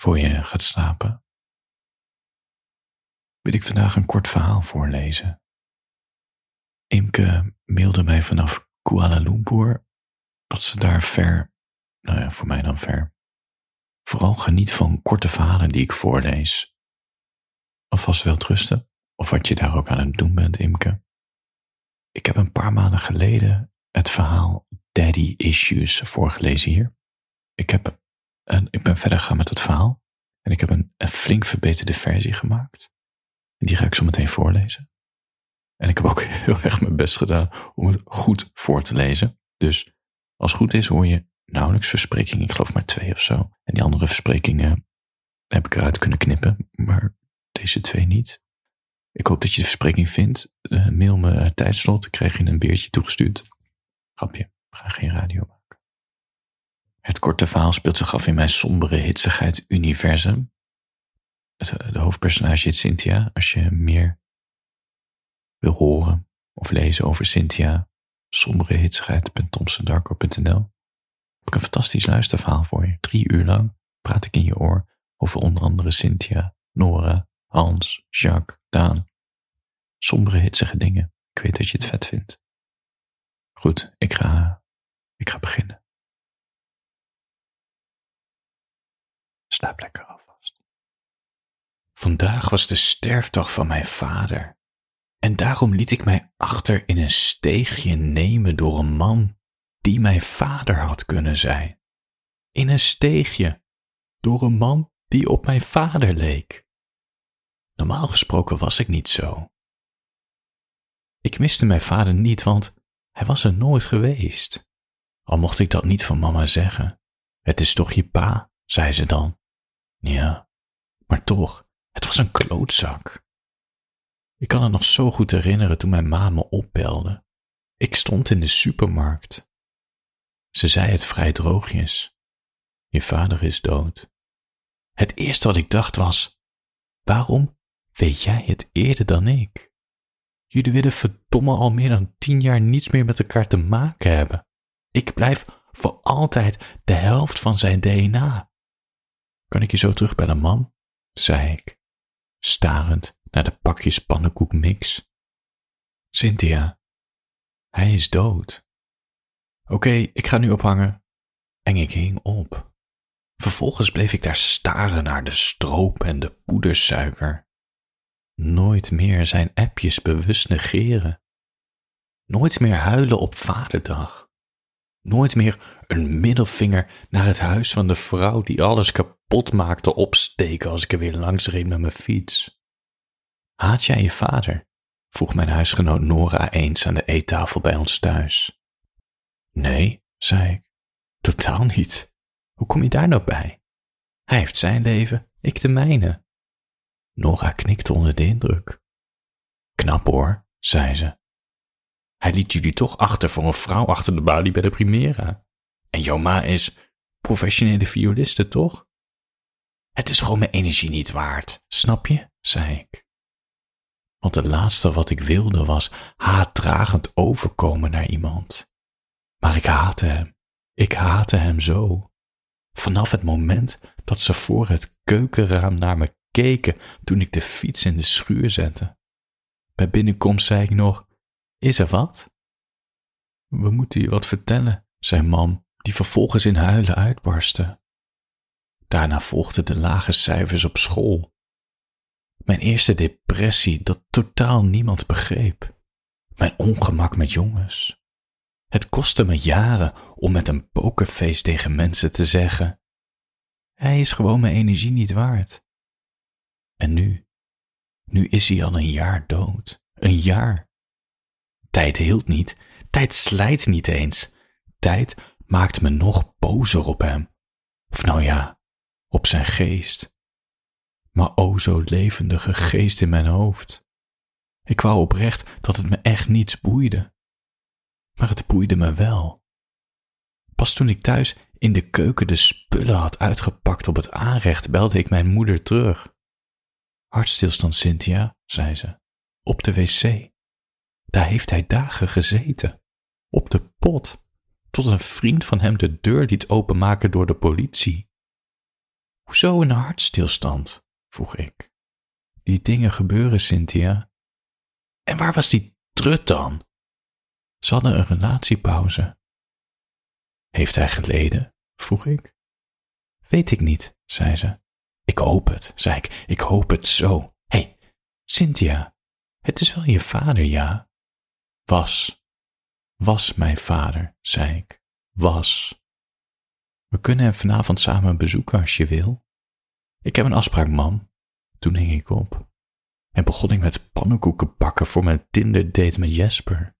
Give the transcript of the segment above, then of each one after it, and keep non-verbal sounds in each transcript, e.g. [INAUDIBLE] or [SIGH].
voor je gaat slapen, wil ik vandaag een kort verhaal voorlezen. Imke mailde mij vanaf Kuala Lumpur dat ze daar ver, nou ja, voor mij dan ver, vooral geniet van korte verhalen die ik voorlees. Alvast wel trusten, of wat je daar ook aan het doen bent, Imke. Ik heb een paar maanden geleden het verhaal Daddy Issues voorgelezen hier. Ik, heb een, ik ben verder gegaan met het verhaal en ik heb een, flink verbeterde versie gemaakt. En die ga ik zo meteen voorlezen. En ik heb ook [LAUGHS] heel erg mijn best gedaan om het goed voor te lezen. Dus als het goed is hoor je nauwelijks versprekingen, ik geloof maar twee of zo. En die andere versprekingen heb ik eruit kunnen knippen, maar deze twee niet. Ik hoop dat je de verspreking vindt. Uh, mail me uh, tijdslot, ik krijg je een beertje toegestuurd. Grapje, gaan geen radio. Het korte verhaal speelt zich af in mijn sombere hitsigheid universum. Het, eh, de hoofdpersonage heet Cynthia. Als je meer wil horen of lezen over Cynthia, sombere hitsigheid.tomsendarko.nl heb ik een fantastisch luisterverhaal voor je. Drie uur lang praat ik in je oor over onder andere Cynthia, Nora, Hans, Jacques, Daan. Sombere, hitsige dingen. Ik weet dat je het vet vindt. Goed, ik ga, ik ga beginnen. Slaap lekker alvast. Vandaag was de sterfdag van mijn vader. En daarom liet ik mij achter in een steegje nemen door een man die mijn vader had kunnen zijn. In een steegje, door een man die op mijn vader leek. Normaal gesproken was ik niet zo. Ik miste mijn vader niet, want hij was er nooit geweest. Al mocht ik dat niet van mama zeggen. Het is toch je pa, zei ze dan. Ja, maar toch, het was een klootzak. Ik kan het nog zo goed herinneren toen mijn ma me opbelde. Ik stond in de supermarkt. Ze zei het vrij droogjes. Je vader is dood. Het eerste wat ik dacht was: waarom weet jij het eerder dan ik? Jullie willen verdomme al meer dan tien jaar niets meer met elkaar te maken hebben. Ik blijf voor altijd de helft van zijn DNA. Kan ik je zo terugbellen, mam? zei ik, starend naar de pakjes pannenkoekmix. Cynthia, hij is dood. Oké, ik ga nu ophangen. En ik hing op. Vervolgens bleef ik daar staren naar de stroop en de poedersuiker. Nooit meer zijn appjes bewust negeren. Nooit meer huilen op vaderdag. Nooit meer een middelvinger naar het huis van de vrouw die alles kapot maakte opsteken als ik er weer langs reed met mijn fiets. Haat jij je vader? vroeg mijn huisgenoot Nora eens aan de eettafel bij ons thuis. Nee, zei ik, totaal niet. Hoe kom je daar nou bij? Hij heeft zijn leven, ik de mijne. Nora knikte onder de indruk. Knap hoor, zei ze. Hij liet jullie toch achter voor een vrouw achter de balie bij de Primera. En jouw ma is professionele violiste, toch? Het is gewoon mijn energie niet waard, snap je? zei ik. Want het laatste wat ik wilde was haatdragend overkomen naar iemand. Maar ik haatte hem. Ik haatte hem zo. Vanaf het moment dat ze voor het keukenraam naar me keken toen ik de fiets in de schuur zette. Bij binnenkomst zei ik nog: Is er wat? We moeten je wat vertellen, zei mam, die vervolgens in huilen uitbarstte. Daarna volgden de lage cijfers op school. Mijn eerste depressie dat totaal niemand begreep. Mijn ongemak met jongens. Het kostte me jaren om met een pokerface tegen mensen te zeggen: Hij is gewoon mijn energie niet waard. En nu? Nu is hij al een jaar dood. Een jaar. Tijd hield niet. Tijd slijt niet eens. Tijd maakt me nog bozer op hem. Of nou ja, op zijn geest. Maar o zo levendige geest in mijn hoofd. Ik wou oprecht dat het me echt niets boeide. Maar het boeide me wel. Pas toen ik thuis in de keuken de spullen had uitgepakt op het aanrecht, belde ik mijn moeder terug. Hartstilstand, Cynthia, zei ze. Op de wc. Daar heeft hij dagen gezeten. Op de pot. Tot een vriend van hem de deur liet openmaken door de politie. Hoe Hoezo een hartstilstand? vroeg ik. Die dingen gebeuren, Cynthia. En waar was die trut dan? Ze hadden een relatiepauze. Heeft hij geleden? vroeg ik. Weet ik niet, zei ze. Ik hoop het, zei ik. Ik hoop het zo. Hé, hey, Cynthia, het is wel je vader, ja? Was. Was mijn vader, zei ik. Was. We kunnen hem vanavond samen bezoeken als je wil. Ik heb een afspraak, mam. Toen hing ik op. En begon ik met pannenkoeken bakken voor mijn Tinder-date met Jesper.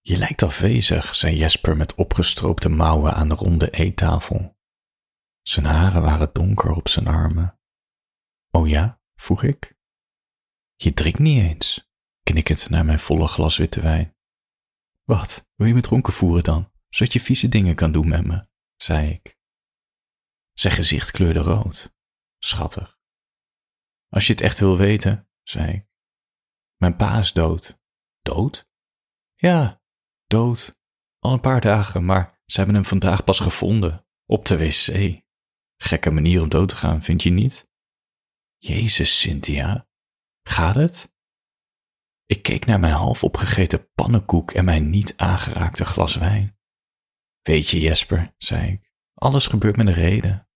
Je lijkt afwezig, zei Jesper met opgestroopte mouwen aan de ronde eettafel. Zijn haren waren donker op zijn armen. Oh ja? vroeg ik. Je drinkt niet eens, knikkend naar mijn volle glas witte wijn. Wat, wil je me dronken voeren dan, zodat je vieze dingen kan doen met me? zei ik. Zijn gezicht kleurde rood. Schattig. Als je het echt wil weten, zei ik. Mijn pa is dood. Dood? Ja, dood. Al een paar dagen, maar ze hebben hem vandaag pas gevonden. Op de wc. Gekke manier om dood te gaan, vind je niet? Jezus, Cynthia. Gaat het? Ik keek naar mijn half opgegeten pannenkoek en mijn niet aangeraakte glas wijn. Weet je, Jesper, zei ik, alles gebeurt met een reden.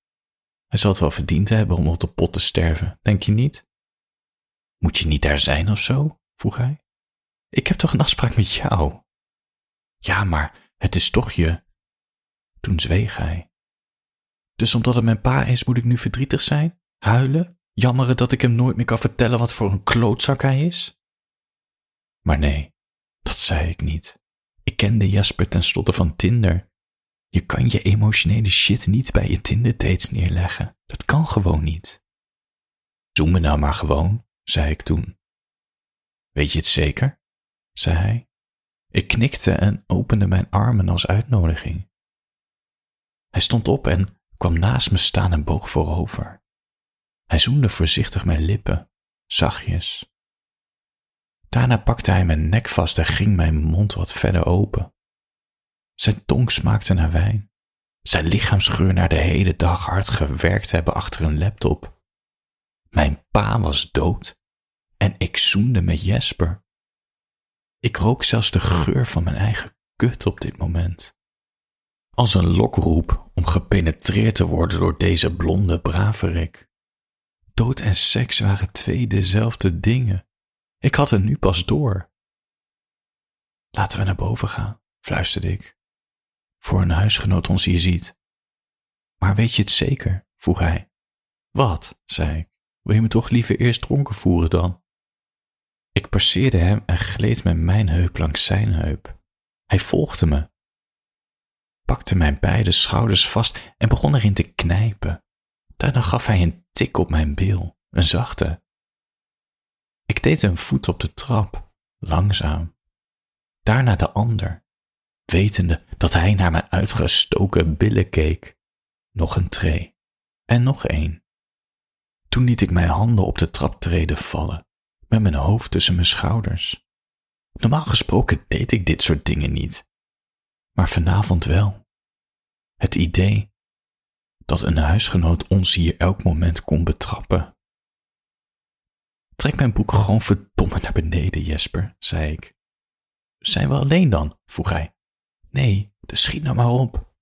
Hij zal het wel verdiend hebben om op de pot te sterven, denk je niet? Moet je niet daar zijn of zo? vroeg hij. Ik heb toch een afspraak met jou? Ja, maar het is toch je. Toen zweeg hij. Dus omdat het mijn pa is, moet ik nu verdrietig zijn? Huilen? Jammeren dat ik hem nooit meer kan vertellen wat voor een klootzak hij is? Maar nee, dat zei ik niet. Ik kende Jasper tenslotte van Tinder. Je kan je emotionele shit niet bij je Tinder-dates neerleggen. Dat kan gewoon niet. Zoem me nou maar gewoon, zei ik toen. Weet je het zeker? zei hij. Ik knikte en opende mijn armen als uitnodiging. Hij stond op en kwam naast me staan en boog voorover. Hij zoende voorzichtig mijn lippen, zachtjes. Daarna pakte hij mijn nek vast en ging mijn mond wat verder open. Zijn tong smaakte naar wijn. Zijn lichaamsgeur naar de hele dag hard gewerkt hebben achter een laptop. Mijn pa was dood en ik zoende met Jesper. Ik rook zelfs de geur van mijn eigen kut op dit moment. Als een lokroep om gepenetreerd te worden door deze blonde braverik. Dood en seks waren twee dezelfde dingen. Ik had het nu pas door. Laten we naar boven gaan, fluisterde ik. Voor een huisgenoot ons hier ziet. Maar weet je het zeker? vroeg hij. Wat? zei ik. Wil je me toch liever eerst dronken voeren dan? Ik passeerde hem en gleed met mijn heup langs zijn heup. Hij volgde me, pakte mijn beide schouders vast en begon erin te knijpen. Daarna gaf hij een tik op mijn bil, een zachte. Ik deed een voet op de trap, langzaam. Daarna de ander, wetende dat hij naar mijn uitgestoken billen keek. Nog een tree en nog één. Toen liet ik mijn handen op de traptreden vallen, met mijn hoofd tussen mijn schouders. Normaal gesproken deed ik dit soort dingen niet, maar vanavond wel. Het idee dat een huisgenoot ons hier elk moment kon betrappen. Trek mijn boek gewoon verdomme naar beneden, Jesper, zei ik. Zijn we alleen dan? vroeg hij. Nee, dus schiet nou maar op.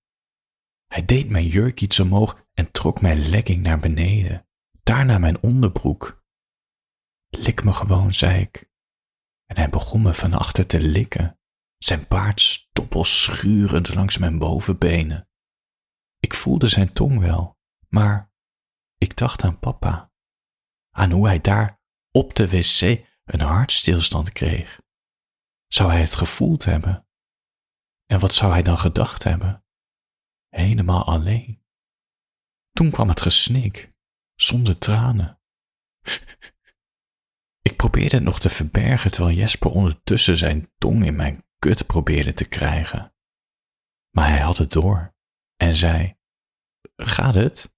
Hij deed mijn jurk iets omhoog en trok mijn legging naar beneden, daarna mijn onderbroek. Lik me gewoon, zei ik. En hij begon me van achter te likken, zijn baard stoppel schurend langs mijn bovenbenen. Ik voelde zijn tong wel, maar ik dacht aan papa, aan hoe hij daar op de wc een hartstilstand kreeg. Zou hij het gevoeld hebben? En wat zou hij dan gedacht hebben? Helemaal alleen. Toen kwam het gesnik, zonder tranen. [LAUGHS] Ik probeerde het nog te verbergen terwijl Jesper ondertussen zijn tong in mijn kut probeerde te krijgen. Maar hij had het door en zei: Gaat het?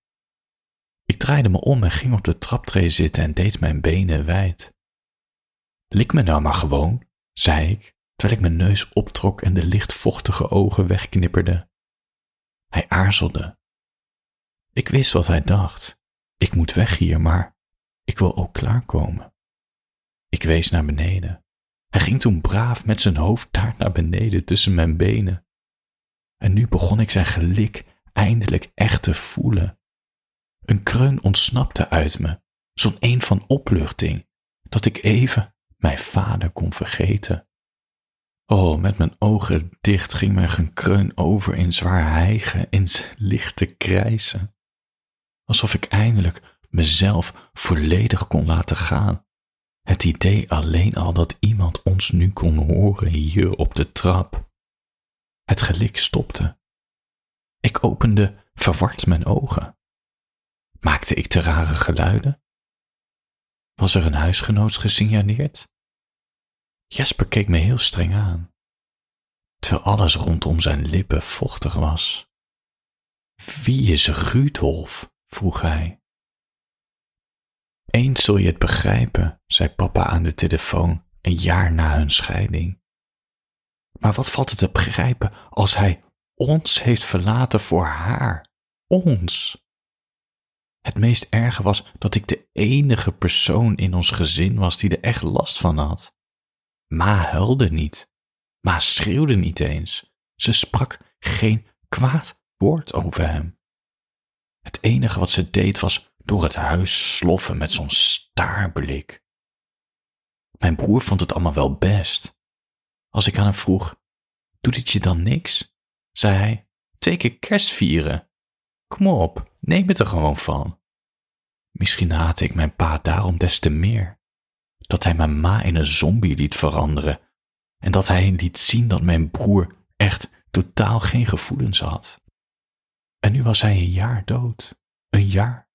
Ik draaide me om en ging op de traptree zitten en deed mijn benen wijd. Lik me nou maar gewoon, zei ik, terwijl ik mijn neus optrok en de lichtvochtige ogen wegknipperde. Hij aarzelde. Ik wist wat hij dacht. Ik moet weg hier, maar ik wil ook klaarkomen. Ik wees naar beneden. Hij ging toen braaf met zijn hoofd daar naar beneden tussen mijn benen. En nu begon ik zijn gelik eindelijk echt te voelen. Een kreun ontsnapte uit me, zo'n een van opluchting, dat ik even mijn vader kon vergeten. Oh, met mijn ogen dicht ging mijn gekreun over in zwaar hijgen, in lichte krijsen. Alsof ik eindelijk mezelf volledig kon laten gaan. Het idee alleen al dat iemand ons nu kon horen hier op de trap. Het gelik stopte. Ik opende verward mijn ogen. Maakte ik te rare geluiden? Was er een huisgenoot gesignaleerd? Jesper keek me heel streng aan, terwijl alles rondom zijn lippen vochtig was. Wie is Rudolf? vroeg hij. Eens zul je het begrijpen, zei papa aan de telefoon een jaar na hun scheiding. Maar wat valt het te begrijpen als hij ons heeft verlaten voor haar? Ons! Het meest erge was dat ik de enige persoon in ons gezin was die er echt last van had. Ma huilde niet. Ma schreeuwde niet eens. Ze sprak geen kwaad woord over hem. Het enige wat ze deed was door het huis sloffen met zo'n staarblik. Mijn broer vond het allemaal wel best. Als ik aan hem vroeg, doet het je dan niks? zei hij, twee keer kerst vieren. Kom op, neem het er gewoon van. Misschien haatte ik mijn pa daarom des te meer. Dat hij mijn ma in een zombie liet veranderen en dat hij liet zien dat mijn broer echt totaal geen gevoelens had. En nu was hij een jaar dood. Een jaar.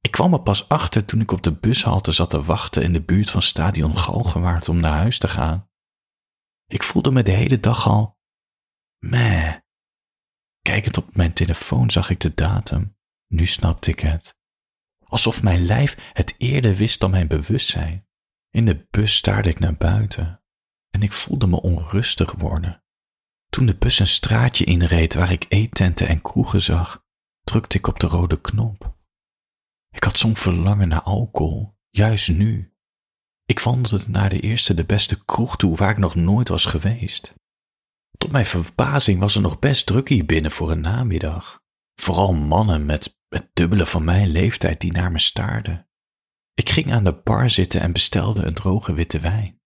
Ik kwam er pas achter toen ik op de bushalte zat te wachten in de buurt van stadion Galgenwaard om naar huis te gaan. Ik voelde me de hele dag al meh. Kijkend op mijn telefoon zag ik de datum. Nu snapte ik het. Alsof mijn lijf het eerder wist dan mijn bewustzijn. In de bus staarde ik naar buiten en ik voelde me onrustig worden. Toen de bus een straatje inreed waar ik eettenten en kroegen zag, drukte ik op de rode knop. Ik had zo'n verlangen naar alcohol, juist nu. Ik wandelde naar de eerste de beste kroeg toe waar ik nog nooit was geweest. Tot mijn verbazing was er nog best druk hier binnen voor een namiddag. Vooral mannen met het dubbele van mijn leeftijd die naar me staarden. Ik ging aan de bar zitten en bestelde een droge witte wijn.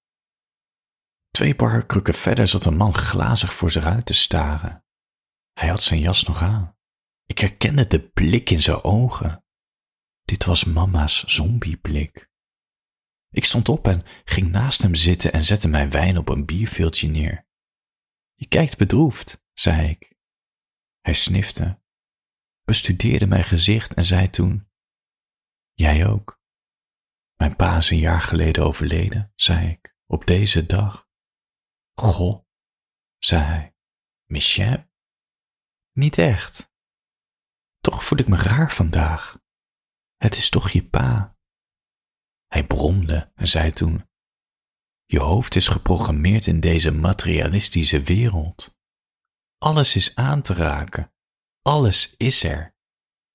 Twee barkrukken verder zat een man glazig voor zich uit te staren. Hij had zijn jas nog aan. Ik herkende de blik in zijn ogen. Dit was mama's zombieblik. Ik stond op en ging naast hem zitten en zette mijn wijn op een bierveeltje neer. Je kijkt bedroefd, zei ik. Hij snifte, bestudeerde mijn gezicht en zei toen: Jij ook. Mijn pa is een jaar geleden overleden, zei ik, op deze dag. Goh, zei hij. Michel? Niet echt. Toch voel ik me raar vandaag. Het is toch je pa? Hij bromde en zei toen: Je hoofd is geprogrammeerd in deze materialistische wereld. Alles is aan te raken, alles is er.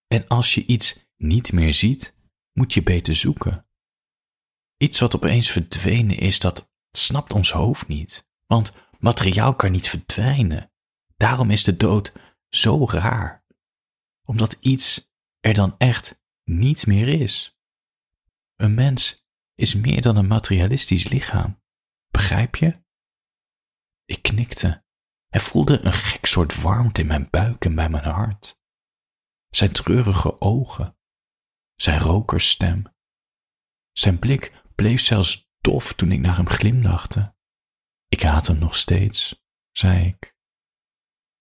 En als je iets niet meer ziet, moet je beter zoeken. Iets wat opeens verdwenen is, dat snapt ons hoofd niet. Want materiaal kan niet verdwijnen. Daarom is de dood zo raar. Omdat iets er dan echt niet meer is. Een mens is meer dan een materialistisch lichaam. Begrijp je? Ik knikte. Er voelde een gek soort warmte in mijn buik en bij mijn hart. Zijn treurige ogen, zijn rokersstem. Zijn blik bleef zelfs dof toen ik naar hem glimlachte. Ik haat hem nog steeds, zei ik.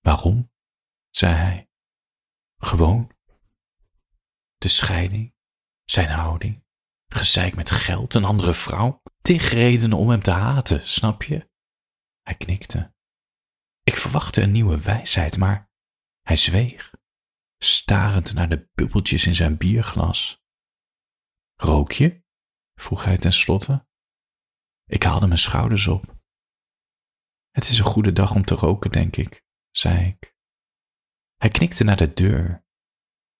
Waarom? zei hij. Gewoon. De scheiding, zijn houding, gezeik met geld, een andere vrouw, tig redenen om hem te haten, snap je? Hij knikte. Ik verwachtte een nieuwe wijsheid, maar hij zweeg, starend naar de bubbeltjes in zijn bierglas. Rook je? vroeg hij tenslotte. Ik haalde mijn schouders op. Het is een goede dag om te roken, denk ik, zei ik. Hij knikte naar de deur.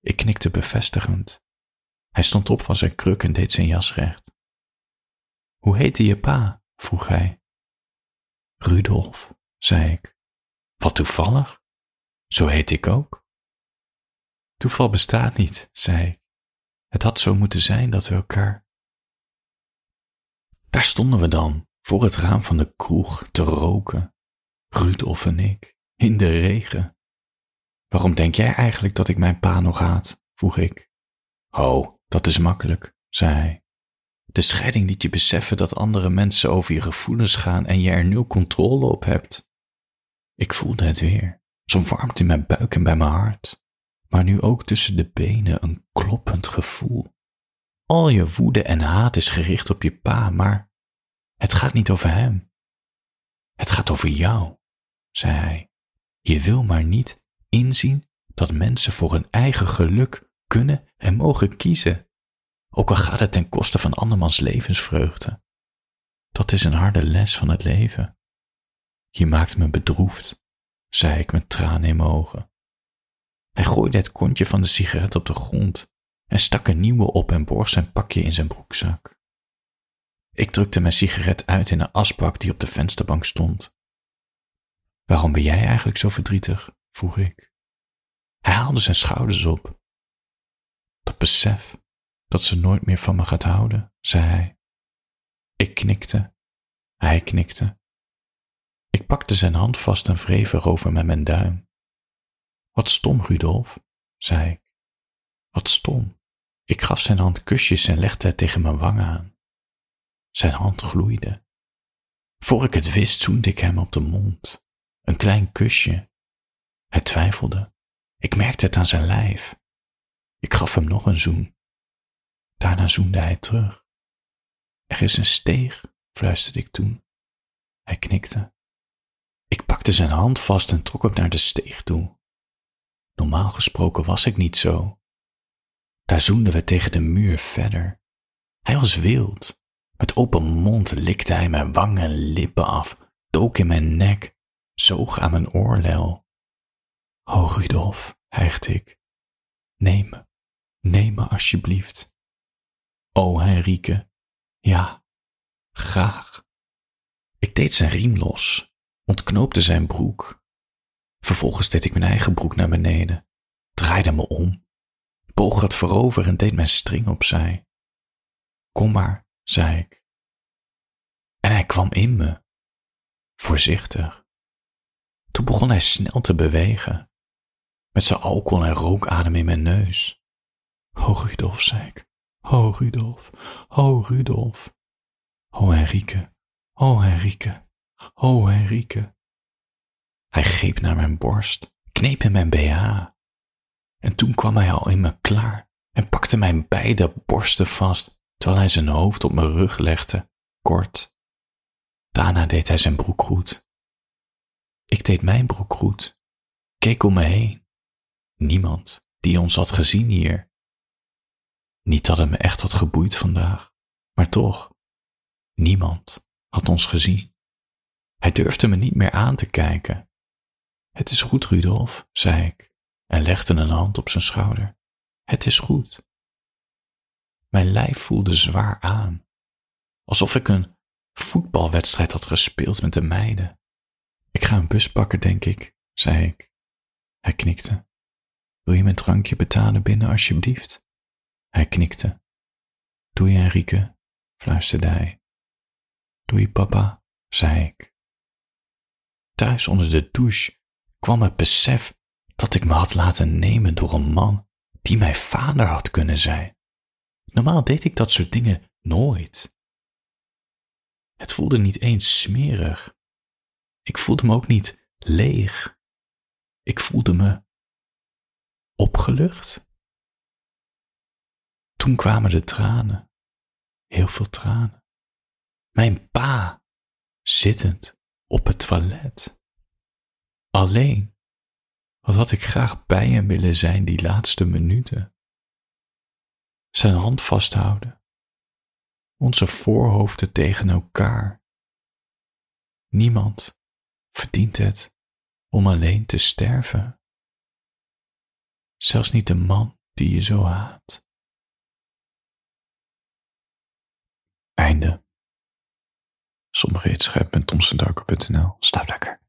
Ik knikte bevestigend. Hij stond op van zijn kruk en deed zijn jas recht. Hoe heette je pa? vroeg hij. Rudolf, zei ik. Wat toevallig. Zo heet ik ook. Toeval bestaat niet, zei ik. Het had zo moeten zijn dat we elkaar. Daar stonden we dan, voor het raam van de kroeg, te roken. Rudolf en ik, in de regen. Waarom denk jij eigenlijk dat ik mijn pa nog haat? vroeg ik. Oh, dat is makkelijk, zei hij. De scheiding liet je beseffen dat andere mensen over je gevoelens gaan en je er nul controle op hebt. Ik voelde het weer, zo'n warmte in mijn buik en bij mijn hart, maar nu ook tussen de benen een kloppend gevoel. Al je woede en haat is gericht op je pa, maar het gaat niet over hem. Het gaat over jou, zei hij. Je wil maar niet inzien dat mensen voor hun eigen geluk kunnen en mogen kiezen, ook al gaat het ten koste van andermans levensvreugde. Dat is een harde les van het leven. Je maakt me bedroefd, zei ik met tranen in mijn ogen. Hij gooide het kontje van de sigaret op de grond en stak een nieuwe op en borg zijn pakje in zijn broekzak. Ik drukte mijn sigaret uit in een asbak die op de vensterbank stond. Waarom ben jij eigenlijk zo verdrietig? vroeg ik. Hij haalde zijn schouders op. Dat besef dat ze nooit meer van me gaat houden, zei hij. Ik knikte. Hij knikte. Ik pakte zijn hand vast en wreef erover met mijn duim. Wat stom, Rudolf, zei ik. Wat stom. Ik gaf zijn hand kusjes en legde het tegen mijn wang aan. Zijn hand gloeide. Voor ik het wist, zoende ik hem op de mond. Een klein kusje. Hij twijfelde. Ik merkte het aan zijn lijf. Ik gaf hem nog een zoen. Daarna zoende hij terug. Er is een steeg, fluisterde ik toen. Hij knikte. Ik pakte zijn hand vast en trok hem naar de steeg toe. Normaal gesproken was ik niet zo. Daar zoenden we tegen de muur verder. Hij was wild. Met open mond likte hij mijn wangen en lippen af, dook in mijn nek, zoog aan mijn oorlel. O Rudolf, hijgde ik, neem me, neem me alsjeblieft. O Henrike, ja, graag. Ik deed zijn riem los, ontknoopte zijn broek. Vervolgens deed ik mijn eigen broek naar beneden, draaide me om, boog het voorover en deed mijn string opzij. Kom maar, zei ik. En hij kwam in me, voorzichtig. Toen begon hij snel te bewegen, met zijn alcohol en rookadem in mijn neus. O Rudolf, zei ik. O Rudolf, o Rudolf. O Henrike, o Henrike, o Henrike. Hij greep naar mijn borst, kneep in mijn BH. En toen kwam hij al in me klaar en pakte mijn beide borsten vast, terwijl hij zijn hoofd op mijn rug legde, kort. Daarna deed hij zijn broek goed. Ik deed mijn broek goed, keek om me heen. Niemand die ons had gezien hier. Niet dat het me echt had geboeid vandaag, maar toch, niemand had ons gezien. Hij durfde me niet meer aan te kijken. Het is goed, Rudolf, zei ik en legde een hand op zijn schouder. Het is goed. Mijn lijf voelde zwaar aan, alsof ik een voetbalwedstrijd had gespeeld met de meiden. Ik ga een bus pakken, denk ik, zei ik. Hij knikte. Wil je mijn drankje betalen binnen, alsjeblieft? Hij knikte. Doei, Henrike, fluisterde hij. Doei, papa, zei ik. Thuis onder de douche kwam het besef dat ik me had laten nemen door een man die mijn vader had kunnen zijn. Normaal deed ik dat soort dingen nooit. Het voelde niet eens smerig. Ik voelde me ook niet leeg. Ik voelde me opgelucht. Toen kwamen de tranen, heel veel tranen. Mijn pa, zittend op het toilet. Alleen, wat had ik graag bij hem willen zijn die laatste minuten. Zijn hand vasthouden, onze voorhoofden tegen elkaar. Niemand verdient het om alleen te sterven. Zelfs niet de man die je zo haat. Einde. Sommige hits schrijf met Slaap lekker.